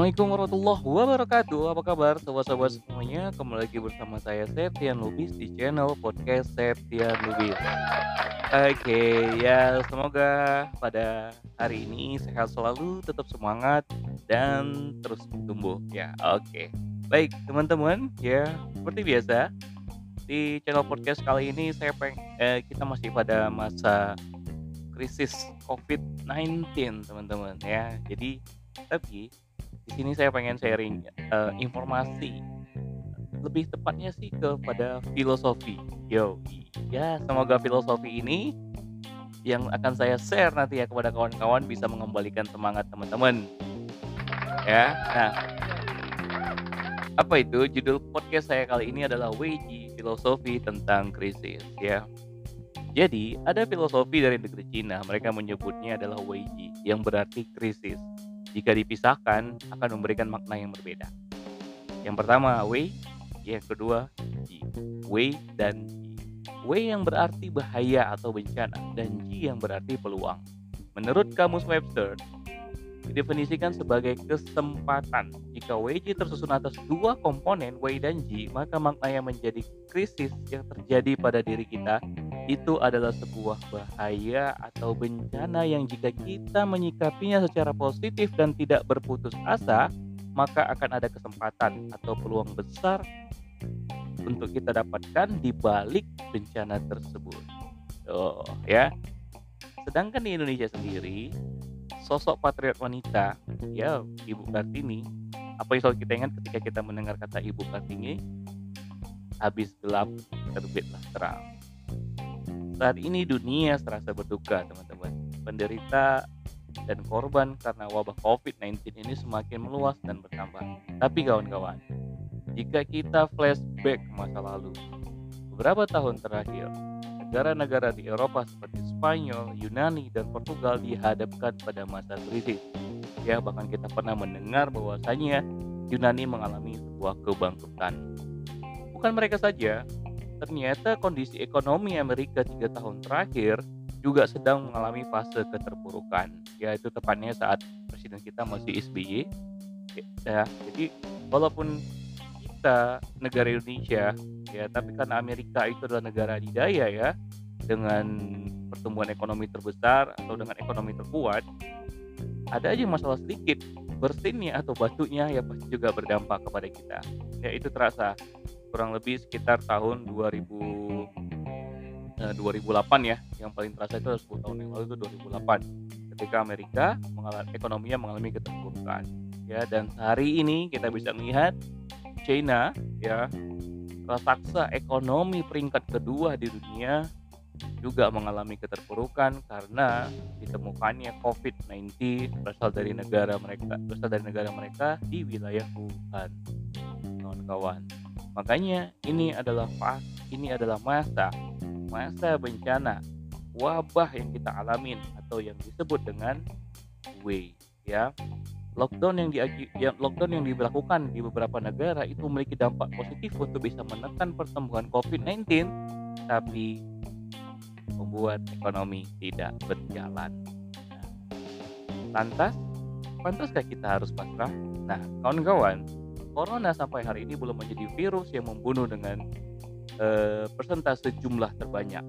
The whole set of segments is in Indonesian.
Assalamualaikum warahmatullahi wabarakatuh. Apa kabar sobat-sobat semuanya? Kembali lagi bersama saya Septian Lubis Di channel podcast Septian Lubis. Oke ya semoga pada hari ini sehat selalu Tetap semangat dan terus tumbuh ya. Oke. Baik teman-teman ya seperti biasa Di channel podcast kali ini saya peng eh, kita masih pada masa krisis COVID-19 teman-teman ya. Jadi tapi di sini saya pengen sharing uh, informasi lebih tepatnya sih kepada filosofi. Yo, ya semoga filosofi ini yang akan saya share nanti ya kepada kawan-kawan bisa mengembalikan semangat teman-teman. Ya, nah apa itu judul podcast saya kali ini adalah WG filosofi tentang krisis ya. Jadi ada filosofi dari negeri Cina mereka menyebutnya adalah WG yang berarti krisis jika dipisahkan akan memberikan makna yang berbeda. Yang pertama Wei, yang kedua Ji. Wei dan Ji. Wei yang berarti bahaya atau bencana dan Ji yang berarti peluang. Menurut kamus Webster, didefinisikan sebagai kesempatan. Jika WJ tersusun atas dua komponen Wei dan Ji, maka makna yang menjadi krisis yang terjadi pada diri kita itu adalah sebuah bahaya atau bencana yang jika kita menyikapinya secara positif dan tidak berputus asa, maka akan ada kesempatan atau peluang besar untuk kita dapatkan di balik bencana tersebut. Oh, ya. Sedangkan di Indonesia sendiri, sosok patriot wanita, ya Ibu Kartini, apa yang selalu kita ingat ketika kita mendengar kata Ibu Kartini, habis gelap terbitlah terang. Saat ini dunia serasa berduka, teman-teman. Penderita dan korban karena wabah COVID-19 ini semakin meluas dan bertambah. Tapi kawan-kawan, jika kita flashback ke masa lalu, beberapa tahun terakhir, negara-negara di Eropa seperti Spanyol, Yunani, dan Portugal dihadapkan pada masa krisis. Ya, bahkan kita pernah mendengar bahwasanya Yunani mengalami sebuah kebangkrutan. Bukan mereka saja, ternyata kondisi ekonomi Amerika tiga tahun terakhir juga sedang mengalami fase keterpurukan. Yaitu tepatnya saat presiden kita masih SBY. Ya, jadi walaupun kita negara Indonesia ya tapi karena Amerika itu adalah negara adidaya ya dengan pertumbuhan ekonomi terbesar atau dengan ekonomi terkuat ada aja masalah sedikit bersinnya atau batunya ya pasti juga berdampak kepada kita ya itu terasa kurang lebih sekitar tahun 2000 eh, 2008 ya. Yang paling terasa itu 10 tahun yang lalu itu 2008 ketika Amerika mengalami ekonominya mengalami keterpurukan ya. Dan hari ini kita bisa melihat China ya raksasa ekonomi peringkat kedua di dunia juga mengalami keterpurukan karena ditemukannya COVID-19 berasal dari negara mereka berasal dari negara mereka di wilayah Wuhan. Kawan-kawan makanya ini adalah pas ini adalah masa masa bencana wabah yang kita alamin atau yang disebut dengan W ya lockdown yang, di, yang lockdown yang diberlakukan di beberapa negara itu memiliki dampak positif untuk bisa menekan pertumbuhan COVID-19, tapi membuat ekonomi tidak berjalan. Nah, lantas, pantaskah kita harus pasrah? Nah, kawan-kawan, corona sampai hari ini belum menjadi virus yang membunuh dengan uh, persentase jumlah terbanyak.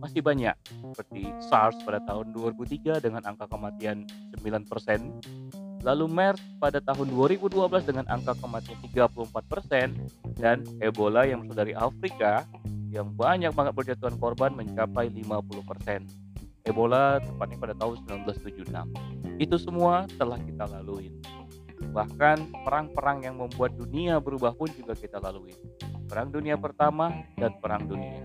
Masih banyak, seperti SARS pada tahun 2003 dengan angka kematian 9%, Lalu MERS pada tahun 2012 dengan angka kematian 34% dan Ebola yang berasal dari Afrika yang banyak banget berjatuhan korban mencapai 50%. Ebola tepatnya pada tahun 1976. Itu semua telah kita lalui. Bahkan perang-perang yang membuat dunia berubah pun juga kita lalui. Perang dunia pertama dan perang dunia.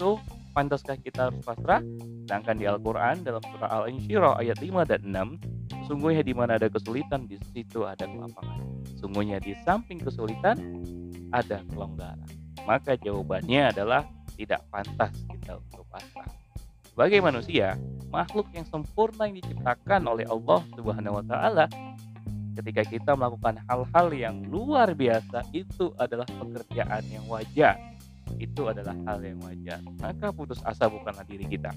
So, pantaskah kita harus pasrah? Sedangkan di Al-Quran dalam surah Al-Insyirah ayat 5 dan 6 Sungguhnya di mana ada kesulitan, di situ ada kelapangan. Sungguhnya di samping kesulitan, ada kelonggaran. Maka jawabannya adalah tidak pantas kita untuk pasrah. Sebagai manusia, makhluk yang sempurna yang diciptakan oleh Allah Subhanahu wa taala, ketika kita melakukan hal-hal yang luar biasa itu adalah pekerjaan yang wajar. Itu adalah hal yang wajar. Maka putus asa bukanlah diri kita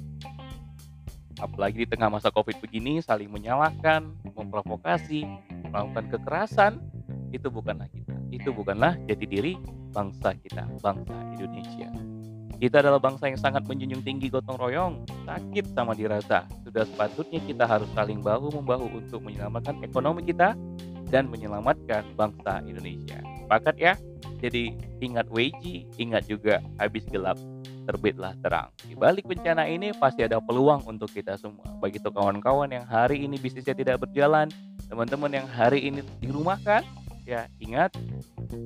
apalagi di tengah masa covid begini saling menyalahkan memprovokasi melakukan kekerasan, itu bukanlah kita. Itu bukanlah jati diri bangsa kita, bangsa Indonesia. Kita adalah bangsa yang sangat menjunjung tinggi gotong royong, sakit sama dirasa. Sudah sepatutnya kita harus saling bahu-membahu untuk menyelamatkan ekonomi kita dan menyelamatkan bangsa Indonesia. Sepakat ya? Jadi ingat Weji, ingat juga habis gelap terbitlah terang. Di balik bencana ini pasti ada peluang untuk kita semua. Bagi kawan-kawan yang hari ini bisnisnya tidak berjalan, teman-teman yang hari ini dirumahkan, ya ingat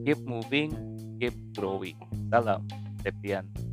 keep moving, keep growing. Salam, Septian